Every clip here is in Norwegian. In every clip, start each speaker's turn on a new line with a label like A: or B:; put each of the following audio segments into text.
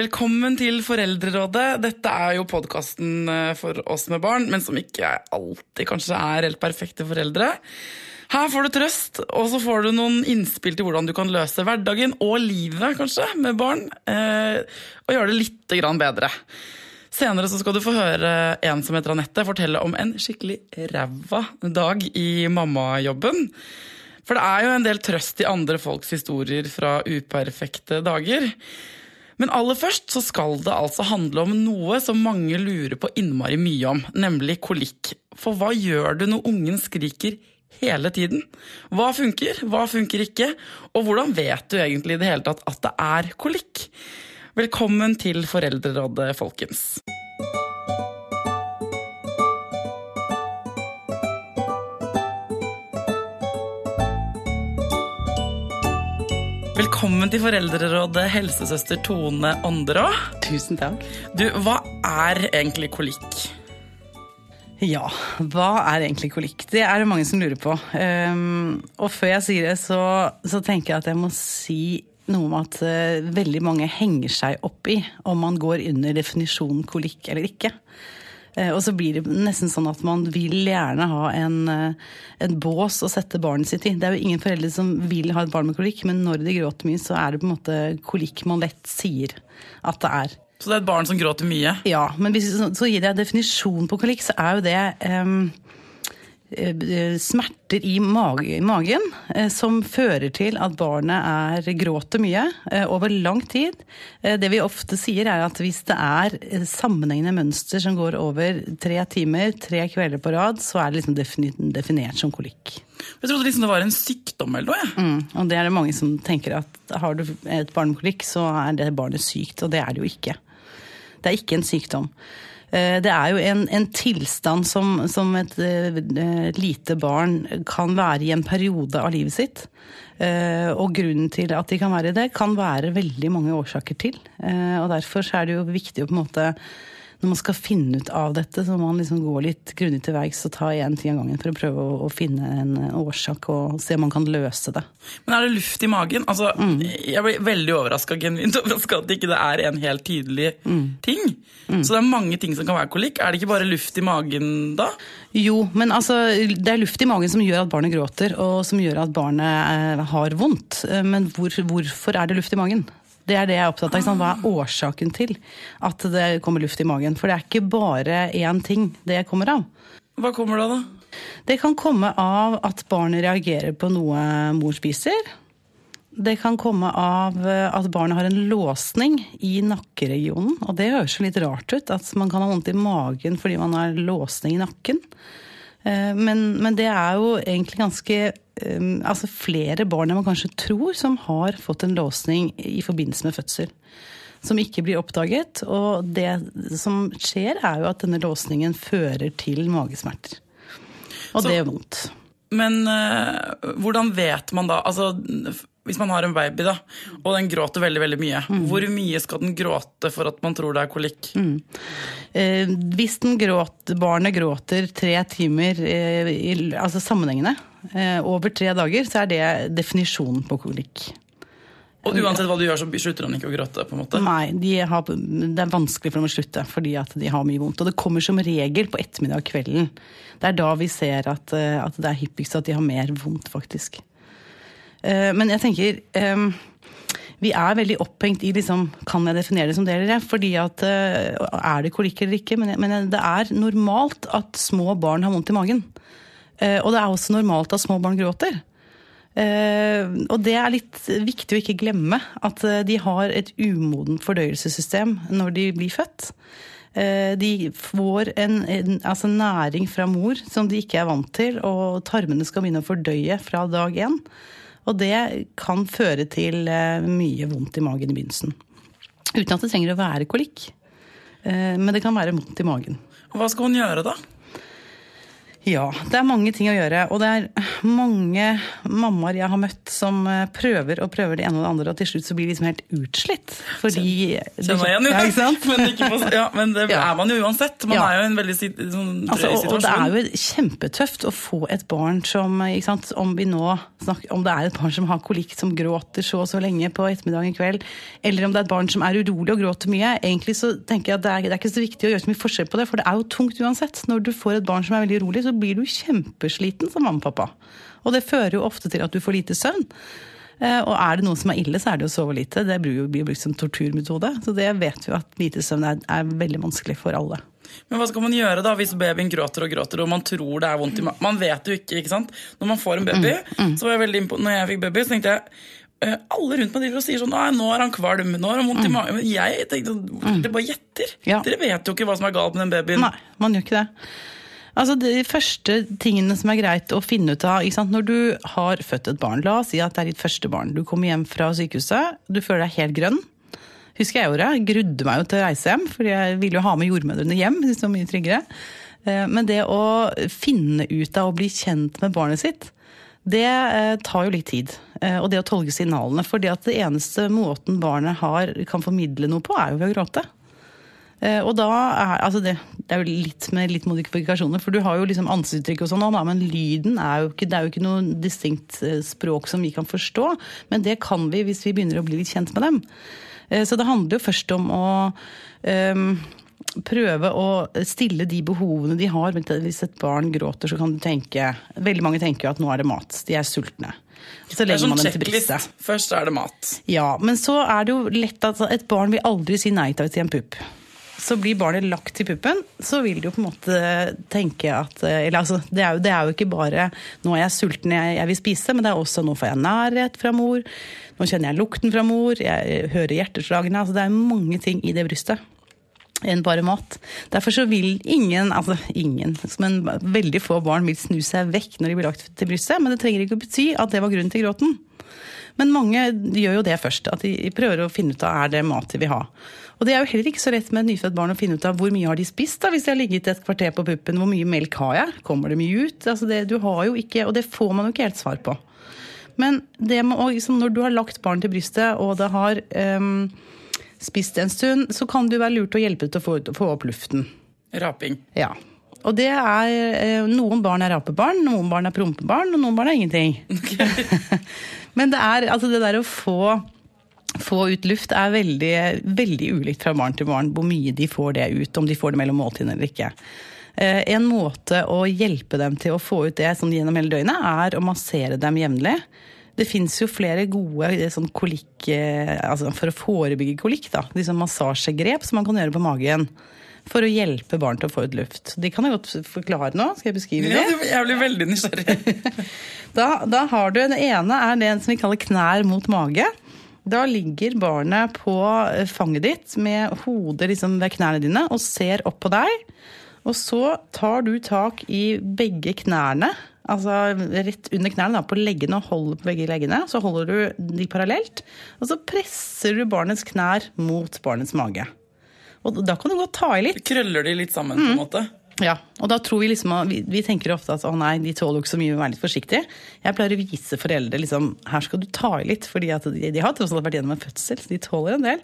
A: Velkommen til Foreldrerådet. Dette er jo podkasten for oss med barn, men som ikke alltid kanskje er helt perfekte foreldre. Her får du trøst, og så får du noen innspill til hvordan du kan løse hverdagen og livet kanskje, med barn, eh, og gjøre det litt bedre. Senere skal du få høre en som heter Anette fortelle om en skikkelig ræva dag i mammajobben. For det er jo en del trøst i andre folks historier fra uperfekte dager. Men aller først så skal det altså handle om noe som mange lurer på innmari mye om, nemlig kolikk. For hva gjør du når ungen skriker hele tiden? Hva funker, hva funker ikke? Og hvordan vet du egentlig i det hele tatt at det er kolikk? Velkommen til Foreldrerådet, folkens. Velkommen til Foreldrerådet, helsesøster Tone Ånderå.
B: Tusen takk.
A: Du, hva er egentlig kolikk?
B: Ja, hva er egentlig kolikk? Det er det mange som lurer på. Um, og før jeg sier det, så, så, tenker jeg at jeg må si noe om at uh, veldig mange henger seg opp i om man går under definisjonen kolikk eller ikke. Eh, og så blir det nesten sånn at man vil gjerne ha en, eh, en, bås å sette barnet sitt i. Det er jo ingen foreldre som vil ha et barn med kolikk, men når de gråter mye, så er det på en måte kolikk man lett sier at det er.
A: Så det er et barn som gråter mye?
B: Ja, men hvis så gir jeg definisjon på kolikk, så er jo det um, smerter i magen eh, som fører til at barnet er, gråter mye eh, over lang tid. Det vi ofte sier er at hvis det er sammenhengende mønster som går over tre timer, tre kvelder på rad, så er det liksom definert som kolikk.
A: Jeg trodde liksom det var en sykdom eller noe.
B: Ja. Mm, og det er det mange som tenker at har du et barn med kolikk, så er det barnet sykt. Og det er det jo ikke. Det er ikke en sykdom. Eh, det er jo en, en tilstand som, som et et lite barn kan være i en periode av livet sitt. Uh, og grunnen til at de kan være i det, kan være veldig mange årsaker til. Og derfor er det jo viktig å på en måte når man skal finne ut av dette, så må man liksom gå litt grundig til verks og ta én ting av gangen for å prøve å, å, finne en årsak og se om man kan løse det.
A: Men er det luft i magen? Altså, mm. Jeg blir veldig overraska at det ikke er en helt tydelig mm. ting. Mm. Så det er mange ting som kan være kolikk. Er det ikke bare luft i magen da?
B: Jo, men altså, det er luft i magen som gjør at barnet gråter, og som gjør at barnet eh, har vondt. Eh, men hvor, hvorfor er det luft i magen? Det er det jeg er opptatt av. Hva er årsaken til at det kommer luft i magen? For det er ikke bare én ting det kommer av.
A: Hva kommer det av, da?
B: Det kan komme av at barnet reagerer på noe mor spiser. Det kan komme av at barnet har en låsning i nakkeregionen. Og det høres jo litt rart ut, at man kan ha vondt i magen fordi man har låsning i nakken. Eh, men, men det er jo egentlig ganske Um, altså flere barn enn man kanskje tror, som har fått en låsning i forbindelse med fødsel. Som ikke blir oppdaget. Og det som skjer, er jo at denne låsningen fører til magesmerter. Og Så, det gjør vondt.
A: Men uh, hvordan vet man da altså, Hvis man har en baby da, og den gråter veldig veldig mye, mm. hvor mye skal den gråte for at man tror det er kolikk? Mm.
B: Eh, hvis gråt, barnet gråter tre timer eh, i, altså sammenhengende eh, over tre dager, så er det definisjonen på kolikk.
A: Og uansett hva du gjør, så slutter han ikke å gråte? på en måte?
B: Nei, de har, det er vanskelig for dem å slutte fordi at de har mye vondt. Og det kommer som regel på ettermiddag og kvelden. Det er da vi ser at, eh, at det er hyppigst at de har mer vondt, faktisk. Eh, men jeg tenker eh, vi er veldig opphengt i liksom, kan jeg definere det som det eller? Fordi at Er det kolikk eller ikke? Men, det er normalt at små barn har vondt i magen. Og det er også normalt at små barn gråter. Eh, og det er litt viktig å ikke glemme. At eh, de har et umodent fordøyelsessystem når de blir født. Eh, de får en, en altså næring fra mor som de ikke er vant til, og tarmene skal begynne å fordøye fra dag én. Og det kan føre til mye vondt i magen i begynnelsen. Uten at det trenger å være kolikk. Men det kan være vondt i magen.
A: Hva skal hun gjøre da?
B: Ja, det er mange ting å gjøre. Og det er mange mammaer jeg har møtt som eh, prøver og prøver det ene og det andre, og til slutt så blir de liksom helt utslitt. Fordi
A: Kjenner meg igjen,
B: ja, ikke sant?
A: men, ikke på, ja, men det er man jo uansett. Man er jo i en veldig sånn drøy
B: Altså, og, og det er jo kjempetøft å få et barn som ikke sant, Om vi nå snakker, om det er et barn som har kolikk, som gråter så og så lenge på ettermiddagen kveld, eller om det er et barn som er urolig og gråter mye. Egentlig så tenker jeg at det er, det er ikke så viktig å gjøre så mye forskjell på det, for det er jo tungt uansett. Når du får et barn som er veldig urolig, så blir du kjempesliten som mamma og pappa. Og det fører jo ofte til at du får lite søvn. Eh, Og er det noe som er ille, så er det å sove lite. Det blir jo brukt som torturmetode. Så det vet vi at lite søvn er, er veldig vanskelig for alle.
A: Men hva skal man gjøre da hvis babyen gråter og gråter, og man tror det er vondt i magen? Man vet jo ikke, ikke sant? Når man får en baby,
B: Mm,
A: så var jeg veldig imponert når jeg fikk baby, så tenkte jeg eh, alle rundt meg driver og sier sånn Nei, nå er han kvalm, nå har han vondt i magen. Men jeg tenkte sånn, Dere bare gjetter.
B: Mm. Ja.
A: Dere vet jo ikke hva som er galt med den babyen.
B: Nei, man gjør ikke det. Altså De første tingene som er greit å finne ut av? Når du har født et barn, la oss si at det er ditt første barn. Du kommer hjem fra sykehuset, du føler deg helt grønn. Husker jeg gjorde. Grudde meg jo til å reise hjem, for jeg ville jo ha med jordmødrene hjem. Det var mye tryggere. Eh, Men det å finne ut av å bli kjent med barnet sitt, det eh, tar jo litt tid. Eh, Og det å tolke signalene. For det at det eneste måten barnet har, kan formidle noe på, er jo ved å gråte. Eh, Og da er, altså det, det er jo litt med litt modifikasjoner, for du har jo liksom ansiktsuttrykk og sånn, men lyden er jo ikke, det er jo ikke noe distinkt eh, språk som vi kan forstå. Men det kan vi hvis vi begynner å bli litt kjent med dem. Eh, Så det handler jo først om å um, prøve å stille de behovene de har. Hvis et barn gråter, så kan du tenke Veldig mange tenker jo at nå er det mat. De er sultne. Så
A: er
B: legger man dem til briste.
A: Først er det mat.
B: Ja, men så er det jo lett at et barn vil aldri si nei takk til en pupp. Så blir barnet lagt til puppen, så vil det jo på en måte tenke at Eller altså, det er jo, det er jo ikke bare 'nå er jeg sulten, jeg, jeg vil spise', men det er også 'nå får jeg nærhet fra mor', 'nå kjenner jeg lukten fra mor', 'jeg hører hjerteslagene'. Altså det er mange ting i det brystet enn bare mat. Derfor så vil ingen, altså ingen, men veldig få barn vil snu seg vekk når de blir lagt til brystet, men det trenger ikke å bety at det var grunnen til gråten. Men mange gjør jo det først, at de prøver å finne ut av er det mat de vil ha. Og det er jo heller ikke så lett med et nyfødt barn å finne ut av hvor mye har de spist da, hvis de har ligget et kvarter på puppen, hvor mye melk har jeg, kommer det mye ut? Altså det, du har jo ikke, og det får man jo ikke helt svar på. Men det med liksom, når du har lagt barn til brystet, og det har um, spist en stund, så kan det jo være lurt å hjelpe til å få, få opp luften.
A: Raping.
B: Ja. Og det er eh, Noen barn er rapebarn, noen barn er prompebarn, og noen barn er ingenting. Men det er altså det der å få, få ut luft er veldig, veldig ulikt fra barn til barn hvor mye de får det ut, om de får det mellom måltidene eller ikke. Eh, En måte å hjelpe dem til å få ut det sånn gjennom hele døgnet, er å massere dem jevnlig. Det fins jo flere gode eh, sånn kolikk, eh, altså for å forebygge kolikk, da. Liksom massasjegrep som man kan gjøre på magen. For å hjelpe barn til å få ut luft. De kan jeg godt forklare nå. Skal jeg beskrive
A: Ja,
B: det?
A: jeg blir veldig nysgjerrig.
B: Da, da har du, Det ene er det som vi kaller knær mot mage. Da ligger barnet på fanget ditt med hodet liksom ved knærne dine og ser opp på deg. Og så tar du tak i begge knærne, altså rett under knærne, da, på leggene og holder på begge leggene. Så holder du de parallelt, og så presser du barnets knær mot barnets mage. Og da kan du godt ta i litt.
A: Krøller de litt sammen,
B: Mm.
A: på en måte.
B: Ja, og da tror vi liksom, vi, vi tenker ofte at å nei, de tåler jo ikke så mye, vær litt forsiktig. Jeg pleier å vise foreldre liksom, her skal du ta i litt, fordi at de, de har tross alt vært gjennom en fødsel, så de tåler en del.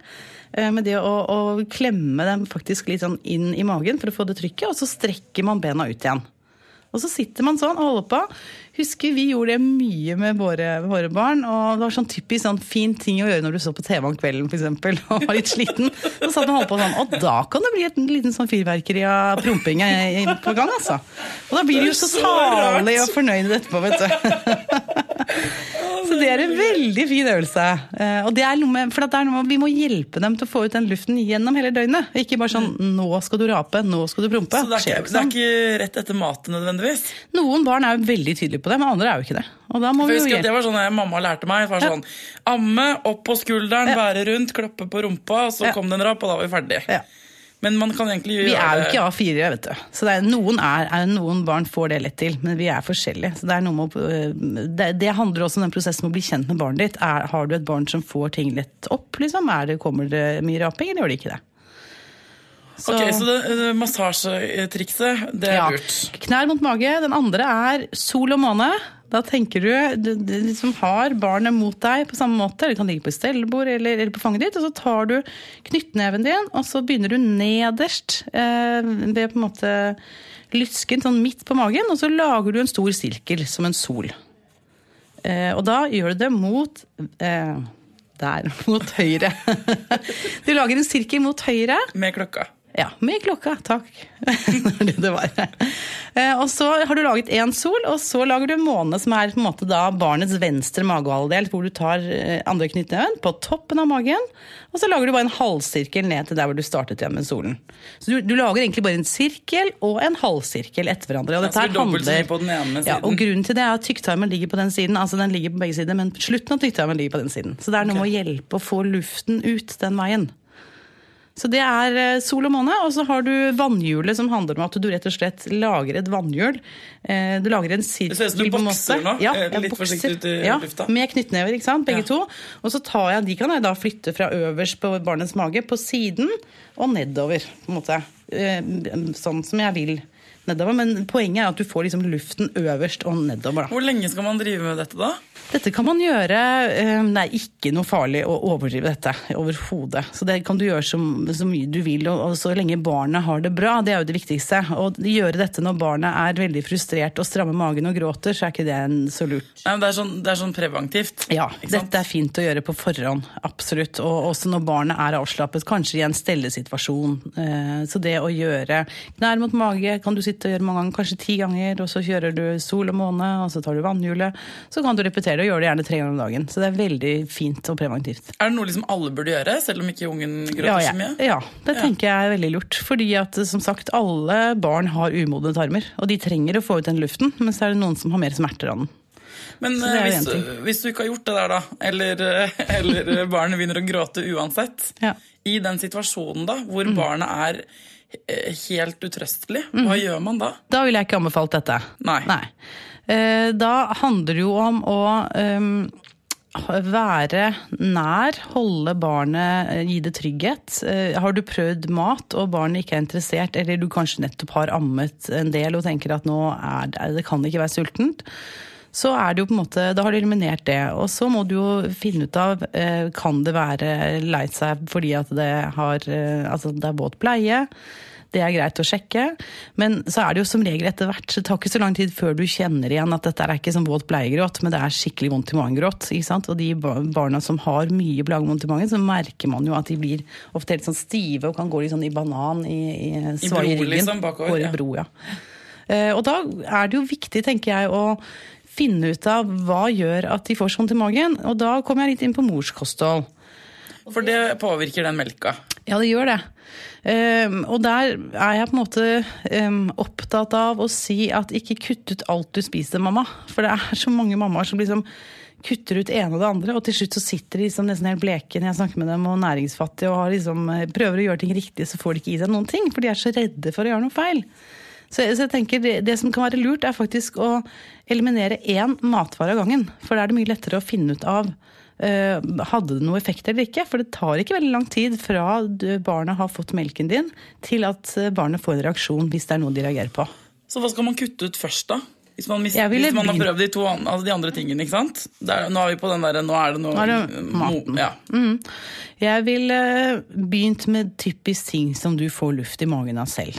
B: Eh, Men det å, å klemme dem faktisk litt sånn inn i magen for å få det trykket, og så strekker man bena ut igjen. Og så sitter man sånn og holder på. Husker vi gjorde det mye med våre, våre barn. Og det var sånn typisk sånn fin ting å gjøre når du så på TV om kvelden for eksempel, og var litt sliten. Så satt man og holdt på sånn. Og da kan det bli et liten sånn fyrverkeri av promping på gang, altså. Og da blir du jo så
A: så
B: salig og fornøyd etterpå, vet du. Så det er en veldig fin øvelse. Eh, Og det er noe med, for det er noe med, vi må hjelpe dem til å få ut den luften gjennom hele døgnet. Ikke bare sånn 'nå skal du rape', 'nå skal du prompe'.
A: Så det er, ikke, det er
B: sånn.
A: ikke rett etter maten nødvendigvis.
B: Noen barn er jo veldig tydelige på det, men andre er jo ikke det. Og da må vi jo
A: Det var sånn jeg, mamma lærte meg. Det var sånn, Amme, opp på skulderen, bære rundt, klappe på rumpa, så kom det en rap, og da var vi ferdige.
B: Ja.
A: Men man kan egentlig
B: Vi er jo ikke A4, vet du. Så er, noen, er, er, noen barn får det lett til, men vi er forskjellige. Så det, er med, å- det, det handler også om den prosessen med å bli kjent med barnet ditt. Er, har du et barn som får ting lett opp, liksom? Er det, kommer det mye raping, eller gjør det ikke det?
A: Så, ok, så det, det massasjetrikset, det er
B: Ja.
A: lurt.
B: Knær mot mage. Den andre er sol og måne. Da tenker du, du, du liksom har barnet mot deg på samme måte. Det kan ligge på stellebord eller, eller på fanget ditt. Og så tar du knyttneven din, og så begynner du nederst eh, ved på en måte lysken sånn midt på magen, og så lager du en stor sirkel som en sol. Eh, og da gjør du det mot eh, der, mot høyre. du lager en sirkel mot høyre.
A: Med klokka.
B: Ja, med klokka. Takk. Det det var. Eh, Og så har du laget én sol, og så lager du måne, som er på en måte da barnets venstre magehalvdel, hvor du tar eh, andre knyttneven på toppen av magen, og så lager du bare en halvsirkel ned til der hvor du startet igjen med solen. Så du, du lager egentlig bare en sirkel og en halvsirkel etter hverandre. Og dette
A: så
B: handler
A: på den ene
B: ja, og grunnen til det er at tykktarmen ligger på den siden. Altså den ligger på begge sider, men slutten av tykktarmen ligger på den siden. Så det er noe med å hjelpe å få luften ut den veien. Så det er eh, sol og måne, og så har du vannhjulet som handler om at du rett og slett lager et vannhjul. Eh, Du lager en sirkel
A: Det ser ut som du bokser nå,
B: Ja,
A: eh, litt
B: bokser.
A: forsiktig ut i
B: ja,
A: lufta.
B: Med knyttnever, ikke sant, begge
A: Ja.
B: to. Og så tar jeg, de kan jeg da flytte fra øverst på barnets mage, på siden og nedover, på en måte. Sånn som jeg vil nedover. Men poenget er at du får liksom luften øverst og nedover, da.
A: Hvor lenge skal man drive med dette, da?
B: Dette kan man gjøre eh, Det er ikke noe farlig å overdrive dette overhodet. Så det kan du gjøre så, så mye du vil, og, og så lenge barnet har det bra. Det er jo det viktigste. Og gjøre dette når barnet er veldig frustrert og strammer magen og gråter, så er ikke det en så lurt.
A: Nei, men det, er sånn, det er sånn preventivt.
B: Ja, dette er fint å gjøre på forhånd, absolutt. Og også når barnet er avslappet, kanskje i en stellesituasjon. Eh, Så det å gjøre knær mot mage kan du sitte og gjør mange ganger, kanskje ti ganger, og så kjører du sol og måne, og så tar du vannhjulet. Så kan du repetere det og gjøre det gjerne tre ganger om dagen. Så det er veldig fint og preventivt.
A: Er det noe liksom alle burde gjøre, selv om ikke ungen gråter
B: Ja,
A: så mye?
B: ja, det tenker jeg er veldig lurt. Fordi at som sagt, alle barn har umodne tarmer, og de trenger å få ut den luften, men så er det noen som har mer smerter av den.
A: Men eh, hvis, hvis du ikke har gjort det der, da, eller, eh, eller barnet begynner å gråte uansett,
B: Ja. Mm.
A: i den situasjonen da, hvor barnet er eh, helt utrøstelig, hva gjør man da?
B: Da ville jeg ikke anbefalt dette.
A: Nei.
B: Nei. Da handler det jo om å um, være nær, holde barnet, eh, gi det trygghet. Eh, Har du prøvd mat og barnet ikke er interessert, eller du kanskje nettopp har ammet en del og tenker at nå er det, det kan ikke være sultent, så er det jo på en måte, da har du eliminert det. Og så må du jo finne ut av eh, kan det være lei seg fordi at det, har, eh, altså det er våt bleie. Det er greit å sjekke, men så er det jo som regel etter hvert. Det tar ikke så lang tid før du kjenner igjen at dette er ikke som våt bleiegråt, men det er skikkelig vondt i magen-gråt. Og de barna som har mye plagevondt i magen, så merker man jo at de blir ofte helt sånn stive og kan gå litt sånn i banan i, i,
A: I bro,
B: ryggen.
A: liksom, bakover,
B: Går i bro, ja. Eh, Og da er det jo viktig, tenker jeg, å finne ut av hva gjør at de får sånn til magen. Og da kom jeg litt inn på morskosthold.
A: For det påvirker den melka.
B: Ja, det gjør det. Um, og der er jeg på en måte um, opptatt av å si at ikke kutt ut alt du spiser, mamma. For det er så mange mammaer som liksom kutter ut ene og det andre, og til slutt så sitter de liksom nesten helt bleke når jeg snakker med dem, og næringsfattige, og har liksom, eh, prøver å gjøre ting riktig, så får de ikke i seg noen ting, for de er så redde for å gjøre noe feil. Så, så jeg tenker det, det som kan være lurt, er faktisk å eliminere én matvare av gangen. For da er det mye lettere å finne ut av uh, hadde det noe effekt eller ikke. For det tar ikke veldig lang tid fra du- barnet har fått melken din, til at eh, barnet får en reaksjon hvis det er noe de reagerer på.
A: Så hva skal man kutte ut først, da? Hvis man, mis- hvis man har prøvd de, to, altså de andre tingene, ikke sant? Der, nå er vi på den derre Nå er det noe
B: er det maten.
A: Ja.
B: Mm. Jeg ville begynt med typisk ting som du får luft i magen av selv.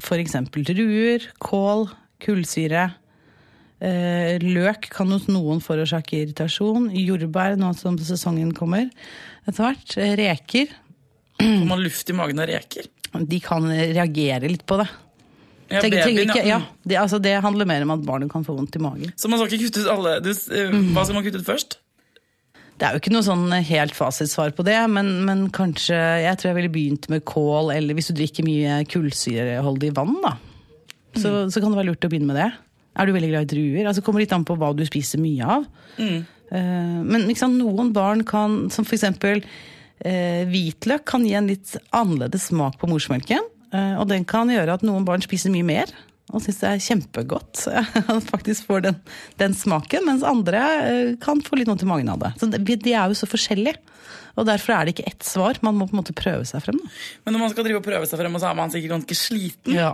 B: For eksempel druer, kål, kullsyre. Eh, løk kan hos noen forårsake irritasjon. Jordbær, nå som sesongen kommer etter hvert. Eh, Reker.
A: Får man luft i magen av reker?
B: De kan reagere litt på det.
A: Ja,
B: tenk, tenk,
A: babyen,
B: ikke,
A: ja.
B: ja, det, altså, det handler mer om at barnet kan få vondt i magen.
A: Så man skal ikke kutte ut alle du, eh,
B: Mm.
A: Hva skal man kutte ut først?
B: Det er jo ikke noe sånn helt fasitsvar på det, men, men kanskje Jeg tror jeg ville begynt med kål, eller hvis du drikker mye kullsyreholdig vann, da. Så, så kan det være lurt å begynne med det. Er du veldig glad i druer? Altså kommer litt an på hva du spiser mye av. Mm. men liksom, noen barn kan, som for eksempel eh, hvitløk, kan gi en litt annerledes smak på morsmelken. eh, og den kan gjøre at noen barn spiser mye mer. Og syns det er kjempegodt. Faktisk får den, den smaken. Mens andre eh, kan få litt vondt i magen av det. Så de, er jo så forskjellige. Og derfor er det ikke ett svar. Man må på en måte prøve seg frem. Da.
A: Men når man skal drive og prøve seg frem, så er man sikkert ganske sliten.
B: Ja.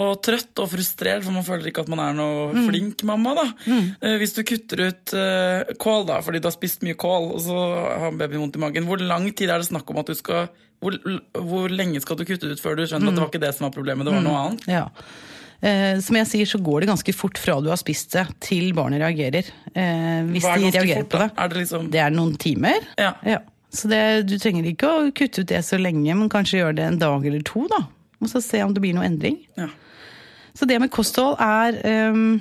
A: Og trøtt og frustrert, for man føler ikke at man er noe flink mamma. da. Mm. Hvis du kutter ut eh, kål da, fordi du har spist mye kål, og så har babyen vondt i magen, hvor lang tid er det snakk om at du skal hvor, hvor lenge skal du kutte ut før du skjønner at det var ikke det som var problemet, det var noe annet?
B: Ja. Eh, som jeg sier, så går det ganske fort fra du har spist det, til barnet reagerer. Eh, hvis de reagerer
A: fort,
B: på det.
A: Er det liksom
B: Det er noen timer.
A: Ja.
B: Så det, du trenger ikke å kutte ut det så lenge, men kanskje gjøre det en dag eller to, da. Og så se om det blir noe endring.
A: ja.
B: Så det med kosthold er um,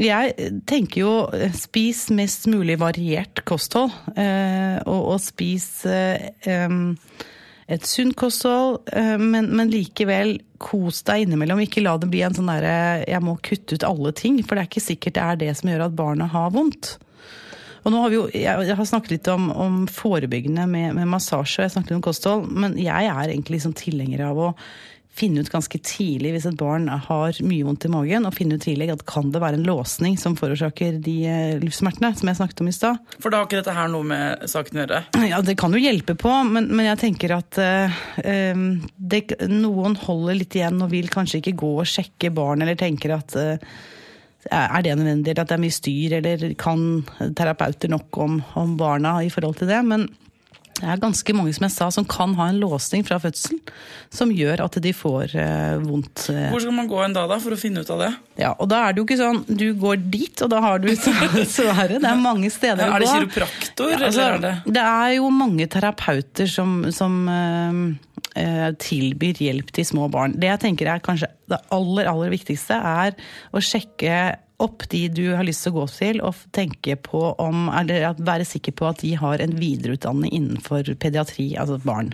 B: Jeg tenker jo eh, spis mest mulig variert kosthold. eh, og, og spis eh, em, et sunt kosthold, eh, men, men likevel kos deg innimellom. Ikke la det bli en sånn derre jeg må kutte ut alle ting, for det er ikke sikkert det er det som gjør at barnet har vondt. Og nå har vi jo, jeg har snakket litt om, om forebyggende med, med massasje, og jeg snakket litt om kosthold, men jeg er egentlig liksom tilhenger av å finne ut ganske tidlig hvis et barn har mye vondt i magen, og finne ut tidlig at kan det være en låsning som forårsaker de luftsmertene livssmertene som jeg snakket om i stad.
A: For da har ikke dette her noe med saken å gjøre?
B: Ja, det kan jo hjelpe på, men, men jeg tenker at eh, eh, det, noen holder litt igjen og vil kanskje ikke gå og sjekke barn, eller tenker at uh, er det nødvendig, eller at det er mye styr, eller kan terapeuter nok om, om barna i forhold til det? Men det er ganske mange som jeg sa, som kan ha en låsning fra fødselen, som gjør at de får eh, vondt. eh,
A: Hvor skal man gå en dag da for å finne ut av det?
B: ja, og da er det jo ikke sånn du går dit, og da har du svaret. Det er mange steder å gå.
A: Er det kiropraktor,
B: Ja, altså,
A: eller er det
B: det er jo mange terapeuter som, som eh, eh, tilbyr hjelp til små barn. Det jeg tenker er kanskje det aller, aller viktigste, er å sjekke opp de du har lyst til å gå til, og tenke på om, eller være sikker på at de har en videreutdanning innenfor pediatri, altså barn.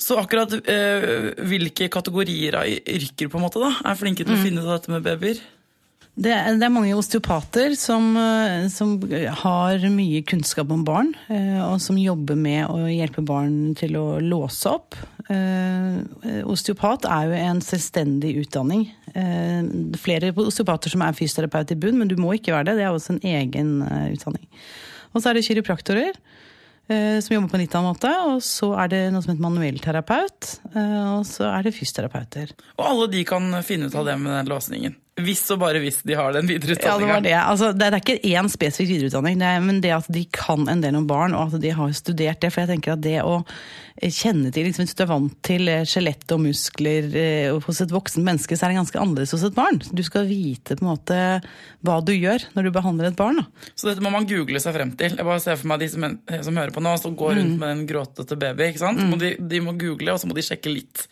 A: Så akkurat eh, hvilke kategorier av yrker på en måte da, er flinke
B: Mm.
A: til å finne ut av dette med babyer?
B: Det, er- det er mange osteopater som, eh, som har mye kunnskap om barn, eh, og som jobber med å hjelpe barn til å låse opp. Eh, Osteopat er jo en selvstendig utdanning. Eh, Flere osteopater som er fysioterapeut i bunn, men du må ikke være det. Det er også en egen eh, utdanning. Og så er det kiropraktorer. Som jobber på en litt annen måte. Og så er det noe som heter manuellterapeut. Og så er det fysioterapeuter.
A: Og alle de kan finne ut av det med den låsningen. Hvis og bare hvis de har den
B: Ja, det det. Altså, det er ikke én spesifikk videreutdanning, det er, men det at de kan en del om barn, og at de har studert det. For jeg tenker at det å kjenne til liksom, Hvis du er vant til eh, skjelett og muskler eh, hos et voksent menneske, så er det ganske annerledes hos et barn. Du skal vite på en måte hva du gjør når du behandler et barn. Da.
A: Så dette må man google seg frem til. Jeg bare ser for meg de som, som hører på nå, som går
B: Mm.
A: rundt med en gråtete baby. ikke sant? Må de, de må google, og så må de sjekke litt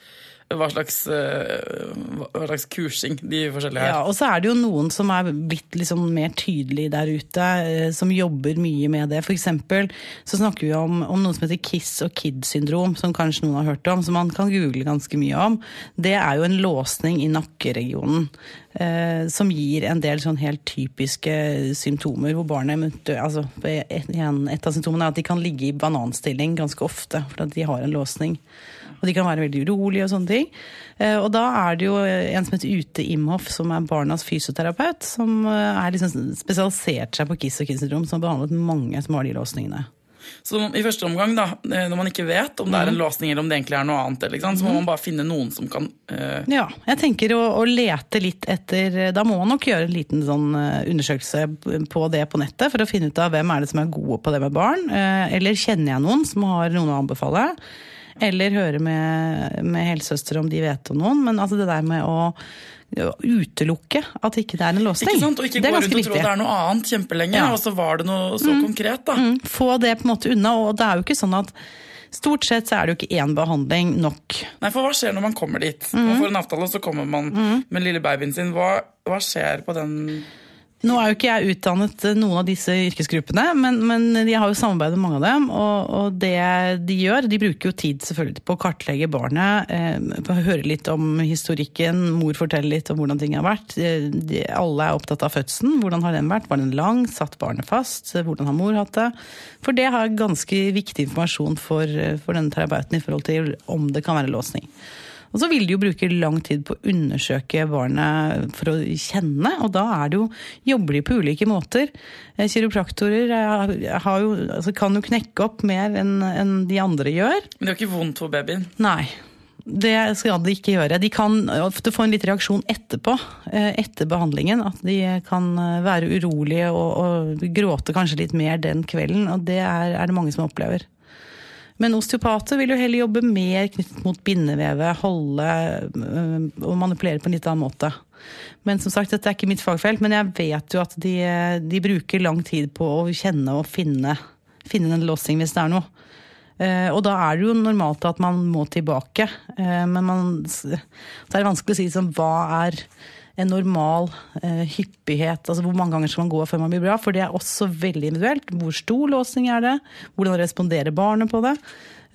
A: hva slags, eh, hva slags kursing de forskjellige
B: Ja,
A: er.
B: og så er det jo noen som er blitt liksom mer tydelige der ute, eh, som jobber mye med det. For eksempel så snakker vi om, om noe som heter KISS og KID-syndrom, som kanskje noen har hørt om, som man kan google ganske mye om. Det er jo en låsning i nakkeregionen. Eh, som gir en del sånn helt typiske symptomer hvor barnet altså, et, et av symptomene er at de kan ligge i bananstilling ganske ofte, for at de har en låsning. Og de kan være veldig urolige og sånne ting. Eh, Og da er det jo en som heter Ute Imhoff, som er barnas fysioterapeut, som eh, er liksom spesialisert seg på KISS og KISS-syndrom, som har behandlet mange som har de låsningene.
A: Så i første omgang, da, eh, når man ikke vet om det
B: Mm.
A: er en låsning eller om det egentlig er noe annet, så må man bare finne noen som kan uh...
B: Ja, jeg tenker å, å lete litt etter Da må man nok gjøre en liten sånn eh, undersøkelse på det på nettet, for å finne ut av hvem er det som er gode på det med barn. Uh, Eller kjenner jeg noen som har noen å anbefale? Eller høre med, med helsesøster om de vet om noen. Men altså det der med å utelukke at ikke det er en låsning.
A: Ikke sant? Og ikke
B: det
A: gå rundt og tro
B: viktig.
A: at det er noe annet kjempelenge,
B: Ja.
A: og så var det noe så konkret, da.
B: Mm, Få det på en måte unna. Og det er jo ikke sånn at Stort sett så er det jo ikke én behandling nok.
A: Nei, for hva skjer når man kommer dit?
B: Mm.
A: Man får en avtale, og så kommer man med lille babyen sin. Hva, hva skjer på den
B: Nå er jo ikke jeg utdannet eh, noen av disse yrkesgruppene, men, men jeg har jo samarbeidet med mange av dem. Og, og det de gjør, de bruker jo tid selvfølgelig på å kartlegge barnet, eh, høre litt om historikken, mor forteller litt om hvordan ting har vært. Eh, De, alle er opptatt av fødselen. Hvordan har den vært? Var den lang? Satt barnet fast? Hvordan har mor hatt det? For det har ganske viktig informasjon for, for denne terapeuten i forhold til om det kan være låsning. Og så vil de jo bruke lang tid på å undersøke barnet for å kjenne, og da er det jo, jobber de på ulike måter. Eh, Kiropraktorer er- har jo, altså kan jo knekke opp mer enn en de andre gjør.
A: Men det gjør ikke vondt for babyen.
B: Nei, det skal de ikke gjøre. De kan ofte få en litt reaksjon etterpå, eh, etter behandlingen. At de kan eh, være urolige og, og gråte kanskje litt mer den kvelden. Og det er, er det mange som opplever. Men osteopater vil jo heller jobbe mer knyttet mot bindevevet, holde øh, og manipulere på en litt annen måte. Men som sagt, dette er ikke mitt fagfelt, men jeg vet jo at de, de bruker lang tid på å kjenne og finne, finne en låsing hvis det er noe. Eh, og da er det jo normalt at man må tilbake. Eh, men man, så er det vanskelig å si liksom, hva er en normal eh, hyppighet, altså hvor mange ganger skal man gå før man blir bra, for det er også veldig individuelt. Hvor stor låsing er det? Hvordan responderer barnet på det?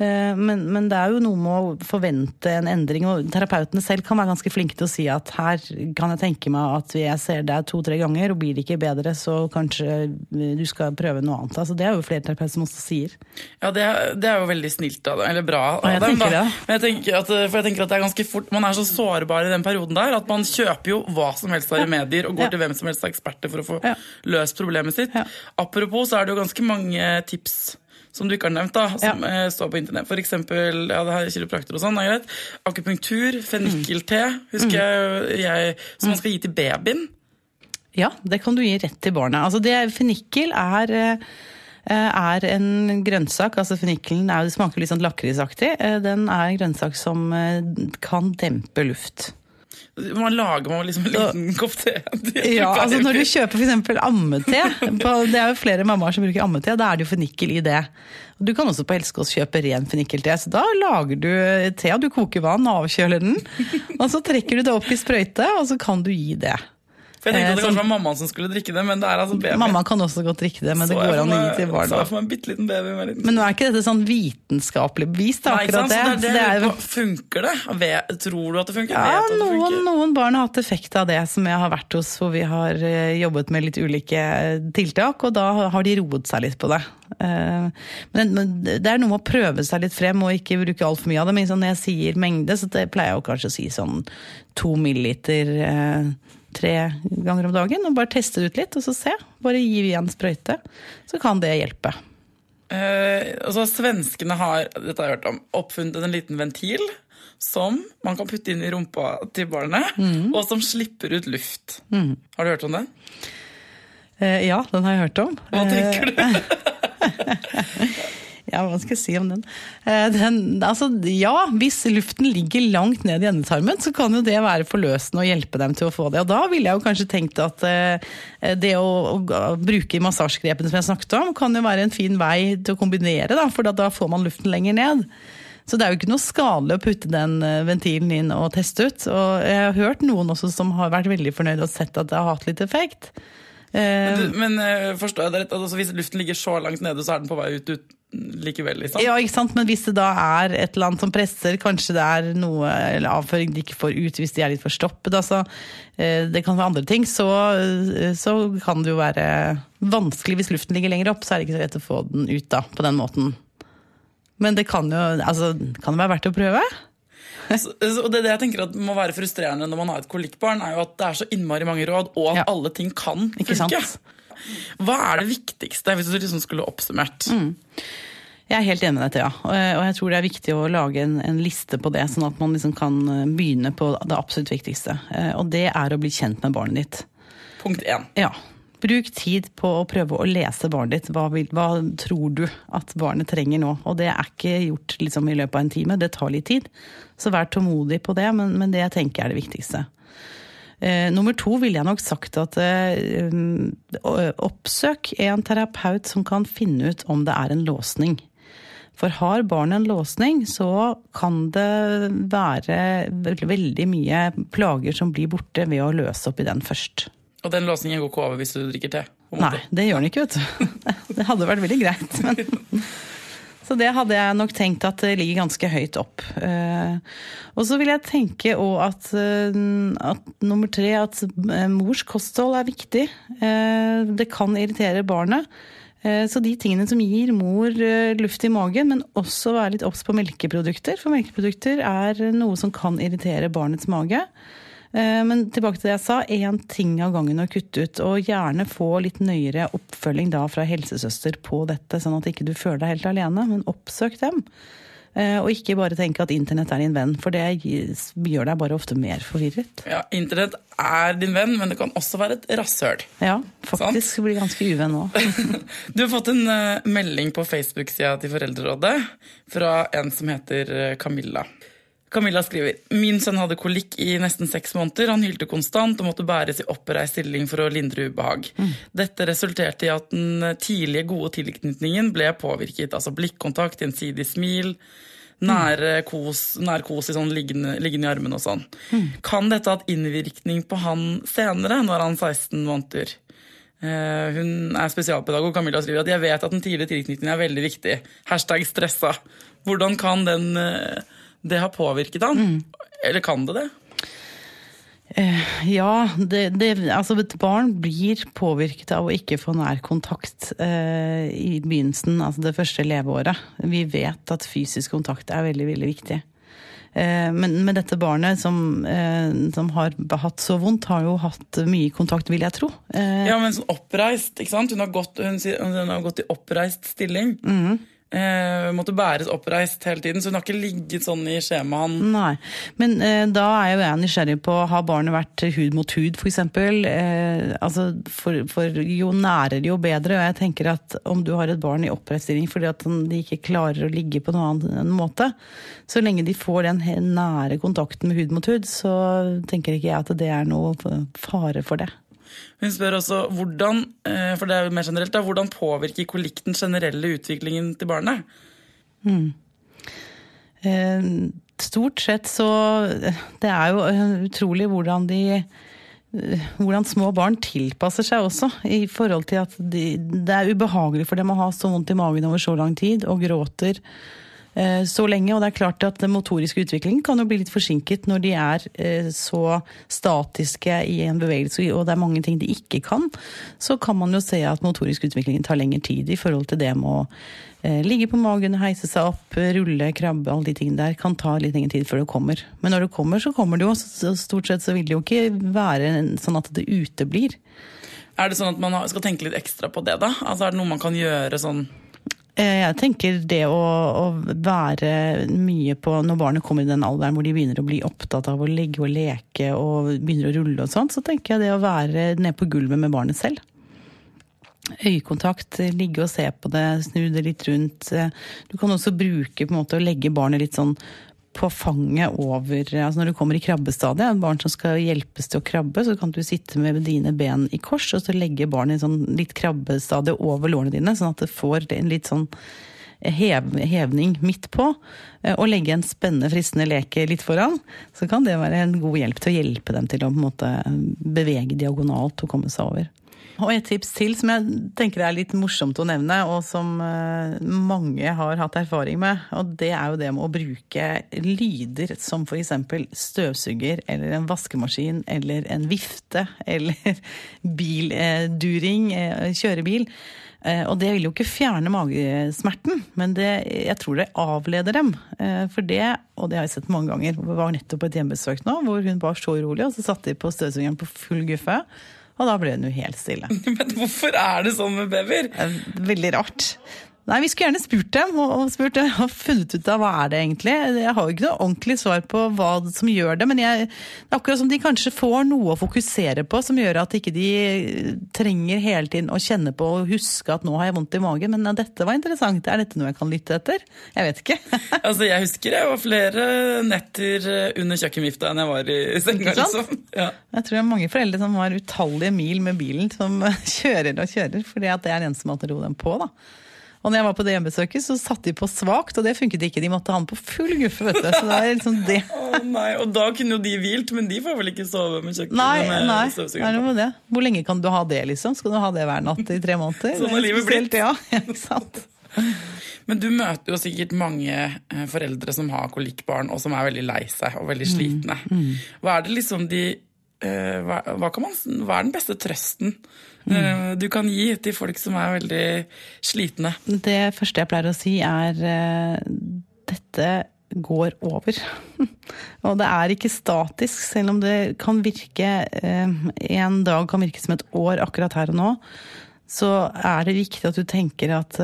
B: Eh, men, men det er jo noe med å forvente en endring, og terapeutene selv kan være ganske flinke til å si at her kan jeg tenke meg at jeg ser deg to-tre ganger, og blir det ikke bedre, så kanskje du skal prøve noe annet. Altså, det er jo flere terapeuter som også sier.
A: Ja, det, er- det er jo veldig snilt av dem, eller bra av
B: Ja,
A: dem. da. Men jeg tenker at, for jeg tenker at det er ganske fort, Man er så sårbar i den perioden der at man kjøper jo hva som helst av remedier og går
B: Ja.
A: til hvem som helst av eksperter for å få løst problemet sitt. Apropos så er det jo ganske mange tips som du ikke har nevnt, da, som eh, står på internett. For eksempel ja, det her er kiropraktor og sånn, er greit. Akupunktur, fennikelte, husker jeg, jeg som man skal gi til babyen.
B: Ja, det kan du gi rett til barnet. Altså det, fennikel er, eh, er en grønnsak. altså Fennikelen er, smaker litt sånn lakrisaktig. Eh, Den er en grønnsak som kan dempe luft.
A: Man lager man liksom en liten kopp te.
B: Ja, altså Når du kjøper f.eks. ammete, det er jo flere mammaer som bruker ammete, da er det jo fennikel i det. Du kan også på Helsekås kjøpe ren fennikelte. Så da lager du te, du koker vann, og avkjøler den, og så trekker du det opp i sprøyte, og så kan du gi det.
A: For jeg tenkte at det
B: Eh,
A: kanskje var mammaen som skulle drikke det, men det er altså baby.
B: Mamma kan også godt drikke det, men det
A: Så det
B: går an å gi til
A: Så
B: barna.
A: jeg for meg en bitte liten baby med en liten
B: Men nå er ikke dette sånn vitenskapelig bevist, da,
A: Nei,
B: akkurat
A: sant?
B: det.
A: Så det, er det,
B: jo-
A: Funker det? Vet, tror du at det funker?
B: ja,
A: at det
B: noen,
A: funker?
B: noen barn har hatt effekt av det som jeg har vært hos, hvor vi har eh, jobbet med litt ulike eh, tiltak, og da har de roet seg litt på det. Men, det er noe med å prøve seg litt frem og ikke bruke altfor mye av det. Men sånn, når jeg sier mengde, så det pleier jeg jo kanskje å si sånn to milliliter tre ganger om dagen. Og bare teste det ut litt, og så se. Bare gi igjen sprøyte. Så kan det hjelpe.
A: Eh, altså, svenskene har dette har jeg hørt om, oppfunnet en liten ventil som man kan putte inn i rumpa til barnet,
B: Mm.
A: og som slipper ut luft. Har du hørt om den?
B: Eh, Ja, den har jeg hørt om.
A: Hva
B: Eh,
A: tenker du?
B: Ja, hva skal jeg si om den? Eh, den altså, ja, hvis luften ligger langt ned i endetarmen, så kan jo det være forløsende og hjelpe dem til å få det. Og da ville jeg jo kanskje tenkt at eh, det å, å, bruke massasjegrepene som jeg snakket om, kan jo være en fin vei til å kombinere, da, for da får man luften lenger ned. Så det er jo ikke noe skadelig å putte den eh, ventilen inn og teste ut. Og jeg har hørt noen også som har vært veldig fornøyd og sett at det har hatt litt effekt. Eh,
A: Du, men eh, forstår jeg det rett? Altså, hvis luften ligger så langt nede, så er den på vei ut, ut likevel, liksom?
B: Ja, ikke sant? Men hvis det da er et eller annet som presser, kanskje det er noe eller avføring de ikke får ut hvis de er litt forstoppet, altså, eh, det kan være andre ting, så, eh, så kan det jo være vanskelig hvis luften ligger lenger opp, så er det ikke så lett å få den ut da, på den måten. Men det kan jo altså, kan det være verdt å prøve?
A: Så, så det, det jeg tenker at må være frustrerende når man har et kolikkbarn, er jo at det er så innmari mange råd, og at
B: Ja.
A: alle ting kan
B: Ikke
A: funke.
B: sant?
A: Hva er det viktigste, hvis du liksom skulle oppsummert?
B: Mm. Jeg er helt enig med deg, Thea. Og jeg- og jeg tror det er viktig å lage en, en liste på det, sånn at man liksom kan eh, begynne på det absolutt viktigste. Eh, Og det er å bli kjent med barnet ditt.
A: Punkt én.
B: Ja. Bruk tid på å prøve å lese barnet ditt. Hva, vil, hva tror du at barnet trenger nå? Og det er ikke gjort liksom, i løpet av en time, det tar litt tid. Så vær tålmodig på det, men, men det jeg tenker er det viktigste. Eh, nummer to ville jeg nok sagt at eh, oppsøk en terapeut som kan finne ut om det er en låsning. For har barnet en låsning, så kan det være veldig mye plager som blir borte ved å løse opp i den først.
A: Og den låsningen går ikke over hvis du drikker te?
B: Nei, det gjør den ikke, vet du. Det hadde vært veldig greit. Men. Så det hadde jeg nok tenkt at det ligger ganske høyt opp. Eh, Og så vil jeg tenke òg at, eh, at nummer tre, at eh, mors kosthold er viktig. Det kan irritere barnet. Så de tingene som gir mor luft i magen, men også være litt obs på melkeprodukter. For melkeprodukter er noe som kan irritere barnets mage. Eh, Men tilbake til det jeg sa, én ting av gangen å kutte ut. Og gjerne få litt nøyere oppfølging da fra helsesøster på dette, sånn at ikke du føler deg helt alene. Men oppsøk dem. Eh, Og ikke bare tenke at internett er din venn, for det gjør deg bare ofte mer forvirret.
A: Ja, Internett er din venn, men det kan også være et rasshøl.
B: Ja, faktisk blir ganske uvenn også.
A: Du har fått en eh, melding på Facebook-sida til Foreldrerådet fra en som heter Camilla. Camilla skriver Min sønn hadde kolikk i nesten seks måneder. Han hylte konstant og måtte bæres i oppreist stilling for å lindre ubehag. Dette resulterte i at den tidlige gode tilknytningen ble påvirket. Altså blikkontakt, gjensidig smil, nære kos, nær kos i sånn liggende, liggende i armene og sånn. Kan dette ha hatt innvirkning på han senere, når han er 16 måneder? Eh, hun er spesialpedagog. Camilla skriver at jeg vet at den tidlige tilknytningen er veldig viktig. Hashtag stressa. Hvordan kan den, eh, det har påvirket han? Eller kan det det?
B: Ja, det, det, altså et barn blir påvirket av å ikke få nær kontakt eh, i begynnelsen, altså det første leveåret. Vi vet at fysisk kontakt er veldig, veldig viktig. Eh, men med dette barnet som, eh, som har hatt så vondt, har jo hatt mye kontakt, vil jeg tro. Eh,
A: Ja, men sånn oppreist, ikke sant? Hun har gått, hun, hun har gått i oppreist stilling. Eh, måtte bæres oppreist hele tiden, så hun har ikke ligget sånn i skjemaen.
B: Nei, men eh, da er jo jeg nysgjerrig på, har barnet vært hud mot hud f.eks.? Eh, altså, for, for jo nærere jo bedre, og jeg tenker at om du har et barn i oppreiststilling fordi at de ikke klarer å ligge på noen annen måte, så lenge de får den nære kontakten med hud mot hud, så tenker ikke jeg at det er noe fare for det.
A: Hun spør også hvordan eh, for det er jo mer generelt da, hvordan påvirker kolikk den generelle utviklingen til barnet?
B: Eh, Stort sett så Det er jo eh, utrolig hvordan de hvordan små barn tilpasser seg også, i forhold til at de, det er ubehagelig for dem å ha så vondt i magen over så lang tid, og gråter så lenge. Og det er klart at den motoriske utviklingen kan jo bli litt forsinket når de er eh, så statiske i en bevegelse, og det er mange ting de ikke kan. Så kan man jo se at motorisk utvikling tar lengre tid i forhold til det med å eh, ligge på magen, heise seg opp, rulle, krabbe, alle de tingene der kan ta litt lengre tid før det kommer. Men når det kommer, så kommer det jo. Stort sett så vil det jo ikke være sånn at det uteblir.
A: Er det sånn at man skal tenke litt ekstra på det, da? Altså Er det noe man kan gjøre sånn
B: Eh, Jeg tenker det å, å være mye på når barnet kommer i den alderen hvor de begynner å bli opptatt av å ligge og leke og begynner å rulle og sånn, så tenker jeg det å være nede på gulvet med barnet selv. Øyekontakt, ligge og se på det, snu det litt rundt. Du kan også bruke på en måte å legge barnet litt sånn på fanget over altså Når du kommer i krabbestadiet, et barn som skal hjelpes til å krabbe, så kan du sitte med dine ben i kors og så legge barnet i sånn litt krabbestadie over lårene dine, sånn at det får en litt sånn hev, hevning midt på. eh, Og legge en spennende, fristende leke litt foran. Så kan det være en god hjelp til å hjelpe dem til å på en måte bevege diagonalt og komme seg over. Og et tips til som jeg tenker er litt morsomt å nevne, og som eh, mange har hatt erfaring med, og det er jo det med å bruke lyder som f.eks. støvsuger eller en vaskemaskin eller en vifte eller bilduring, eh, kjørebil. Eh, Og det vil jo ikke fjerne magesmerten, men det, jeg tror det avleder dem. For det, og det har jeg sett mange ganger, var nettopp på et hjemmebesøk nå, hvor hun var så urolig, og så satte de på støvsugeren på full guffe. Og da ble hun jo helt stille.
A: Men hvorfor er det sånn med babyer?
B: Er Veldig rart. Nei, Vi skulle gjerne spurt dem og, spurt, og funnet ut av hva er det egentlig. Jeg har jo ikke noe ordentlig svar på hva som gjør det, men jeg, det er akkurat som de kanskje får noe å fokusere på som gjør at ikke de trenger hele tiden å kjenne på og huske at nå har jeg vondt i magen. Men ja, dette var interessant, er dette noe jeg kan lytte etter? Jeg vet ikke.
A: Altså, Jeg husker jeg var flere netter under kjøkkenvifta enn jeg var i senga. Liksom. Ja.
B: Jeg tror det er mange foreldre som har utallige mil med bilen, som kjører og kjører, fordi at det er den som måtte ro dem på. da. Og når jeg var på det hjemmebesøket, så satte de på svakt, og det funket ikke. De måtte ha den på full guffe, vet du. Så det er liksom det.
A: Å nei, Og da kunne jo de hvilt, men de får vel ikke sove med kjøkkenet
B: Nei,
A: med
B: nei, det. Hvor lenge kan du ha det, liksom? Skal du ha det hver natt i tre måneder?
A: Sånn har livet blitt.
B: Ja, ikke sant?
A: Men du møter jo sikkert mange eh, foreldre som har kolikkbarn, og som er veldig lei seg og veldig slitne. Hva er det liksom de eh, hva, hva, kan man, hva er den beste trøsten eh, du kan gi til folk som er veldig slitne?
B: Det første jeg pleier å si, er eh, dette går over. og det er ikke statisk, selv om det kan virke eh, En dag kan virke som et år akkurat her og nå. Så er det viktig at du tenker at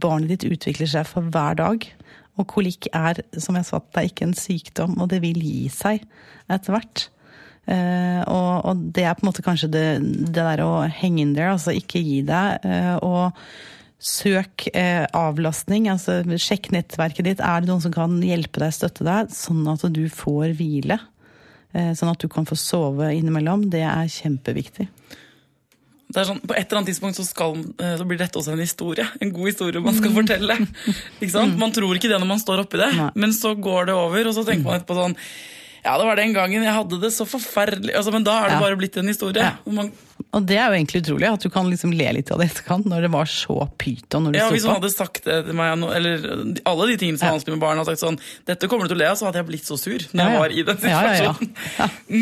B: barnet ditt utvikler seg for hver dag. Og kolikk er, som jeg sa, det er ikke en sykdom, og det vil gi seg etter hvert. Uh, og, og, det er på en måte kanskje det, det der å henge in there, altså ikke gi deg. Uh, og søk uh, avlastning, altså sjekk nettverket ditt. Er det noen som kan hjelpe deg, støtte deg, sånn at du får hvile? sånn at du kan få sove innimellom. Det er kjempeviktig.
A: Det er sånn, På et eller annet tidspunkt så, skal, så, blir dette også en historie. En god historie man skal fortelle. Ikke sant? Man tror ikke det når man står oppi det, men så går det over, og så tenker man etterpå sånn ja, det var den gangen jeg hadde det så forferdelig. Altså, men da er det ja. bare blitt en historie. Ja.
B: Man... Og det er jo egentlig utrolig, at du kan liksom le litt av det etterkant, når det var så pyton.
A: ja, Hvis han hadde sagt det til meg, eller alle de tingene som er vanskelig med barn, hadde sagt sånn Dette kommer du til å le av, så hadde jeg blitt så sur når jeg var i den situasjonen.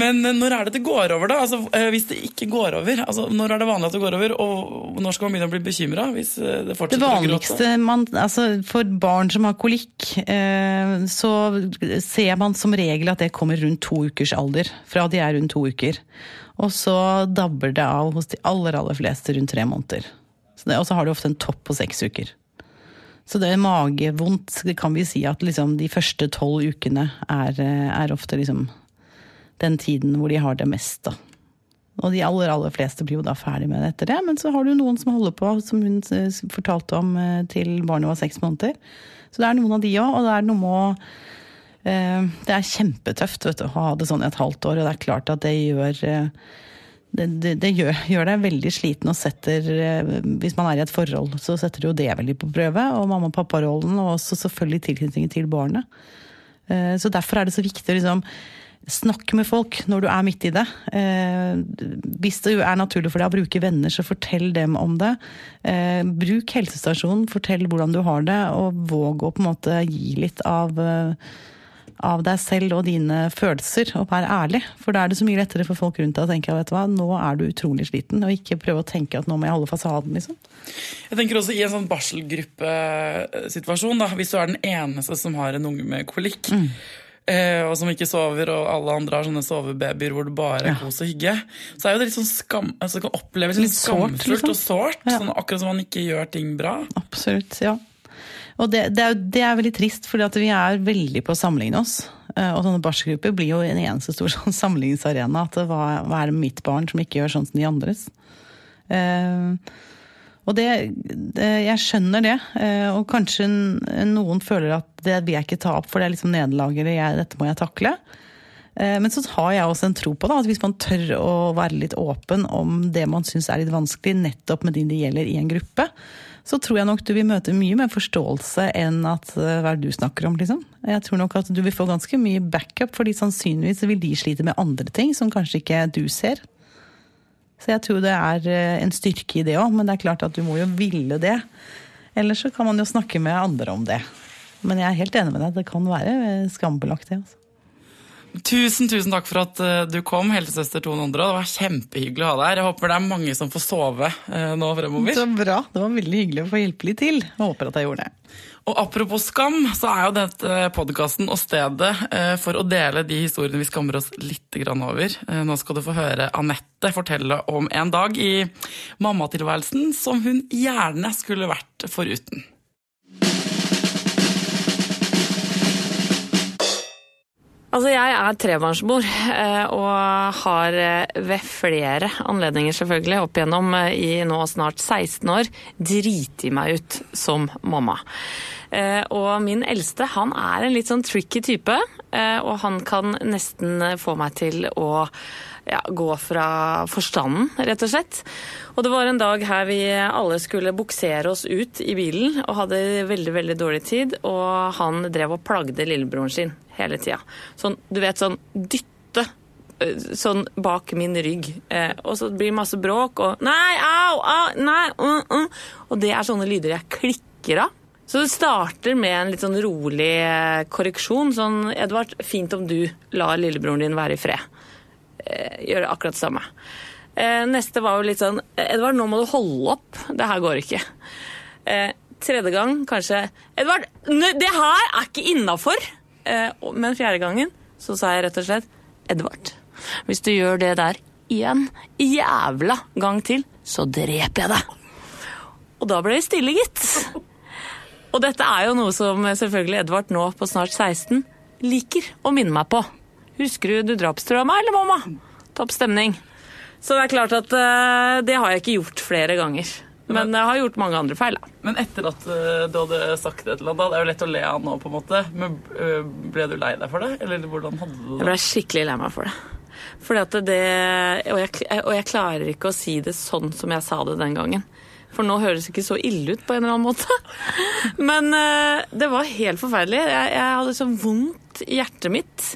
A: Men eh, når er det det går over, da? Altså, eh, hvis det ikke går over, altså, når er det vanlig at det går over, og når skal man begynne å bli bekymra? Hvis eh, det fortsetter
B: det vanligste man, altså, For barn som har kolikk, så ser man som regel at det kommer rundt to ukers alder. Fra de er rundt to uker. Og så dabber det av hos de aller, aller fleste rundt tre måneder. Og så har du ofte en topp på seks uker. Så det er magevondt, det kan vi si at liksom de første tolv ukene er, er, ofte liksom den tiden hvor de har det mest, da. Og de aller, aller fleste blir jo da ferdig med det etter det. Men så har du noen som holder på, som hun fortalte om eh, til barnet var seks måneder. Så det er noen av de òg, og det er noe med å Eh, det er kjempetøft du, å ha det sånn i et halvt år, og det er klart at det gjør eh, det, det, det gjør, gjør, deg veldig sliten og setter eh, Hvis man er i et forhold, så setter jo det veldig på prøve. Og mamma- og papparollen, og også selvfølgelig tilknytningen til barnet. Så derfor er det så viktig å liksom snakke med folk når du er midt i det. Hvis det er naturlig for deg å bruke venner, så fortell dem om det. Bruk helsestasjonen, fortell hvordan du har det, og våg å på en måte gi litt av av deg selv og dine følelser, og være ærlig. For da er det så mye lettere for folk rundt deg å tenke at nå er du utrolig sliten, og ikke prøve å tenke at nå må jeg holde fasaden, liksom.
A: Jeg tenker også i en sånn barselgruppesituasjon, da, hvis du er den eneste som har en unge med kolikk. Mm. Eh, og som ikke sover, og alle andre har sånne sovebabyer hvor det bare er ja. kos og hygge. Så er jo det litt sånn skam, altså det kan oppleves litt, litt skamfullt liksom. og sårt. Ja. Sånn, akkurat som man ikke gjør ting bra.
B: Absolutt, ja. Og det, det, er, det, er, veldig trist, for vi er veldig på å sammenligne oss. Eh, og sånne barselgrupper blir jo en eneste stor sånn sammenligningsarena. At hva, hva, er det mitt barn som ikke gjør sånn som de andres? Uh, og det, det, Jeg skjønner det. Uh, og kanskje noen føler at det vil jeg ikke ta opp, for det er liksom nederlaget, dette må jeg takle. Men så har jeg også en tro på da, at hvis man tør å være litt åpen om det man syns er litt vanskelig, nettopp med de det gjelder i en gruppe, så tror jeg nok du vil møte mye mer forståelse enn at eh, hva er det du snakker om, liksom. Jeg tror nok at du vil få ganske mye backup, fordi sannsynligvis vil de slite med andre ting som kanskje ikke du ser. Så jeg tror det er eh, en styrke i det òg, men det er klart at du må jo ville det. Ellers så kan man jo snakke med andre om det. Men jeg er helt enig med deg, det kan være skambelagt, det. altså.
A: Tusen tusen takk for at uh, du kom, helsesøster Tone Ondra. Det var kjempehyggelig å ha deg her. Jeg håper det er mange som får sove uh, nå fremover.
B: Så bra. Det var veldig hyggelig å få hjelpe litt til. Jeg håper at jeg gjorde det.
A: Og Apropos skam, så er jo dette podkasten og stedet for å dele de historiene vi skammer oss litt over. Nå skal du få høre Anette fortelle om en dag i mammatilværelsen som hun gjerne skulle vært foruten.
C: Altså, jeg er trebarnsmor eh, og har eh, ved flere anledninger selvfølgelig opp igjennom eh, i nå snart 16 år driti meg ut som mamma. Og min eldste han er en litt sånn tricky type, og han kan nesten få meg til å ja, gå fra forstanden, rett og slett. Og det var en dag her vi alle skulle buksere oss ut i bilen og hadde veldig, veldig dårlig tid, og han drev og plagde lillebroren sin hele tida. Sånn, du vet, sånn dytte sånn bak min rygg. Eh, og så blir det masse bråk og Nei, au, au, nei, uh, uh. Og det er sånne lyder jeg klikker av. Så det starter med en litt sånn rolig korreksjon. Sånn Edvard, fint om du lar lillebroren din være i fred eh, gjøre akkurat det samme. Eh, neste var jo litt sånn Edvard, nå må du holde opp. Det her går ikke. Eh, tredje gang kanskje Edvard, det her er ikke innafor! Eh, men fjerde gangen så sa jeg rett og slett Edvard, hvis du gjør det der igjen, jævla gang til, så dreper jeg deg. Og da ble det stille, gitt. Og dette er jo noe som selvfølgelig Edvard nå på snart 16 liker å minne meg på. Husker du du drapstrua meg, eller mamma? Topp stemning. Så det er klart at uh, det har jeg ikke gjort flere ganger. Men jeg har gjort mange andre feil. da.
A: Men etter at uh, du hadde sagt et eller annet, det er jo lett å le av nå, på en måte, men uh, ble du lei deg for det? Eller hvordan hadde du det?
C: Jeg ble skikkelig lei meg for det. Fordi at det og jeg, og jeg klarer ikke å si det sånn som jeg sa det den gangen. For nå høres det ikke så ille ut på en eller annen måte. Men det var helt forferdelig. Jeg, jeg hadde så vondt i hjertet mitt.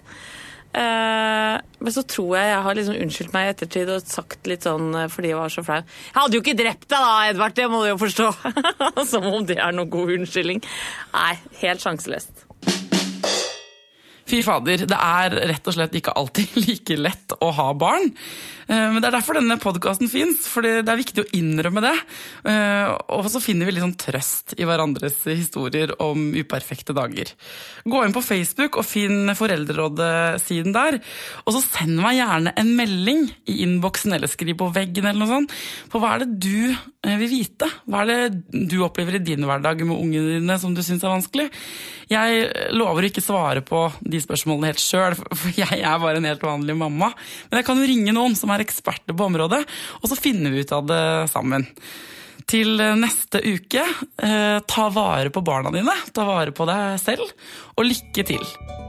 C: Uh, men så tror jeg jeg har liksom unnskyldt meg i ettertid og sagt litt sånn uh, fordi jeg var så flau. Jeg hadde jo ikke drept deg da, Edvard, det må du jo forstå. Som om det er noen god unnskyldning. Nei, helt sjanseløst.
A: Fy fader, det er rett og slett ikke alltid like lett å ha barn. Eh, men Det er derfor denne podkasten fins, for det er viktig å innrømme det. Eh, og så finner vi litt sånn trøst i hverandres historier om uperfekte dager. Gå inn på Facebook og finn Foreldrerådet-siden der. Og så send meg gjerne en melding i innboksen eller skriv på veggen eller noe sånt. på hva er det du vil vite? Hva er det du opplever i din hverdag med ungene dine som du syns er vanskelig? Jeg lover å ikke svare på de spørsmålene helt sjøl, for jeg er bare en helt vanlig mamma. Men jeg kan jo ringe noen som er eksperter på området, og så finner vi ut av det sammen. Til neste uke, eh, ta vare på barna dine, ta vare på deg selv, og lykke til!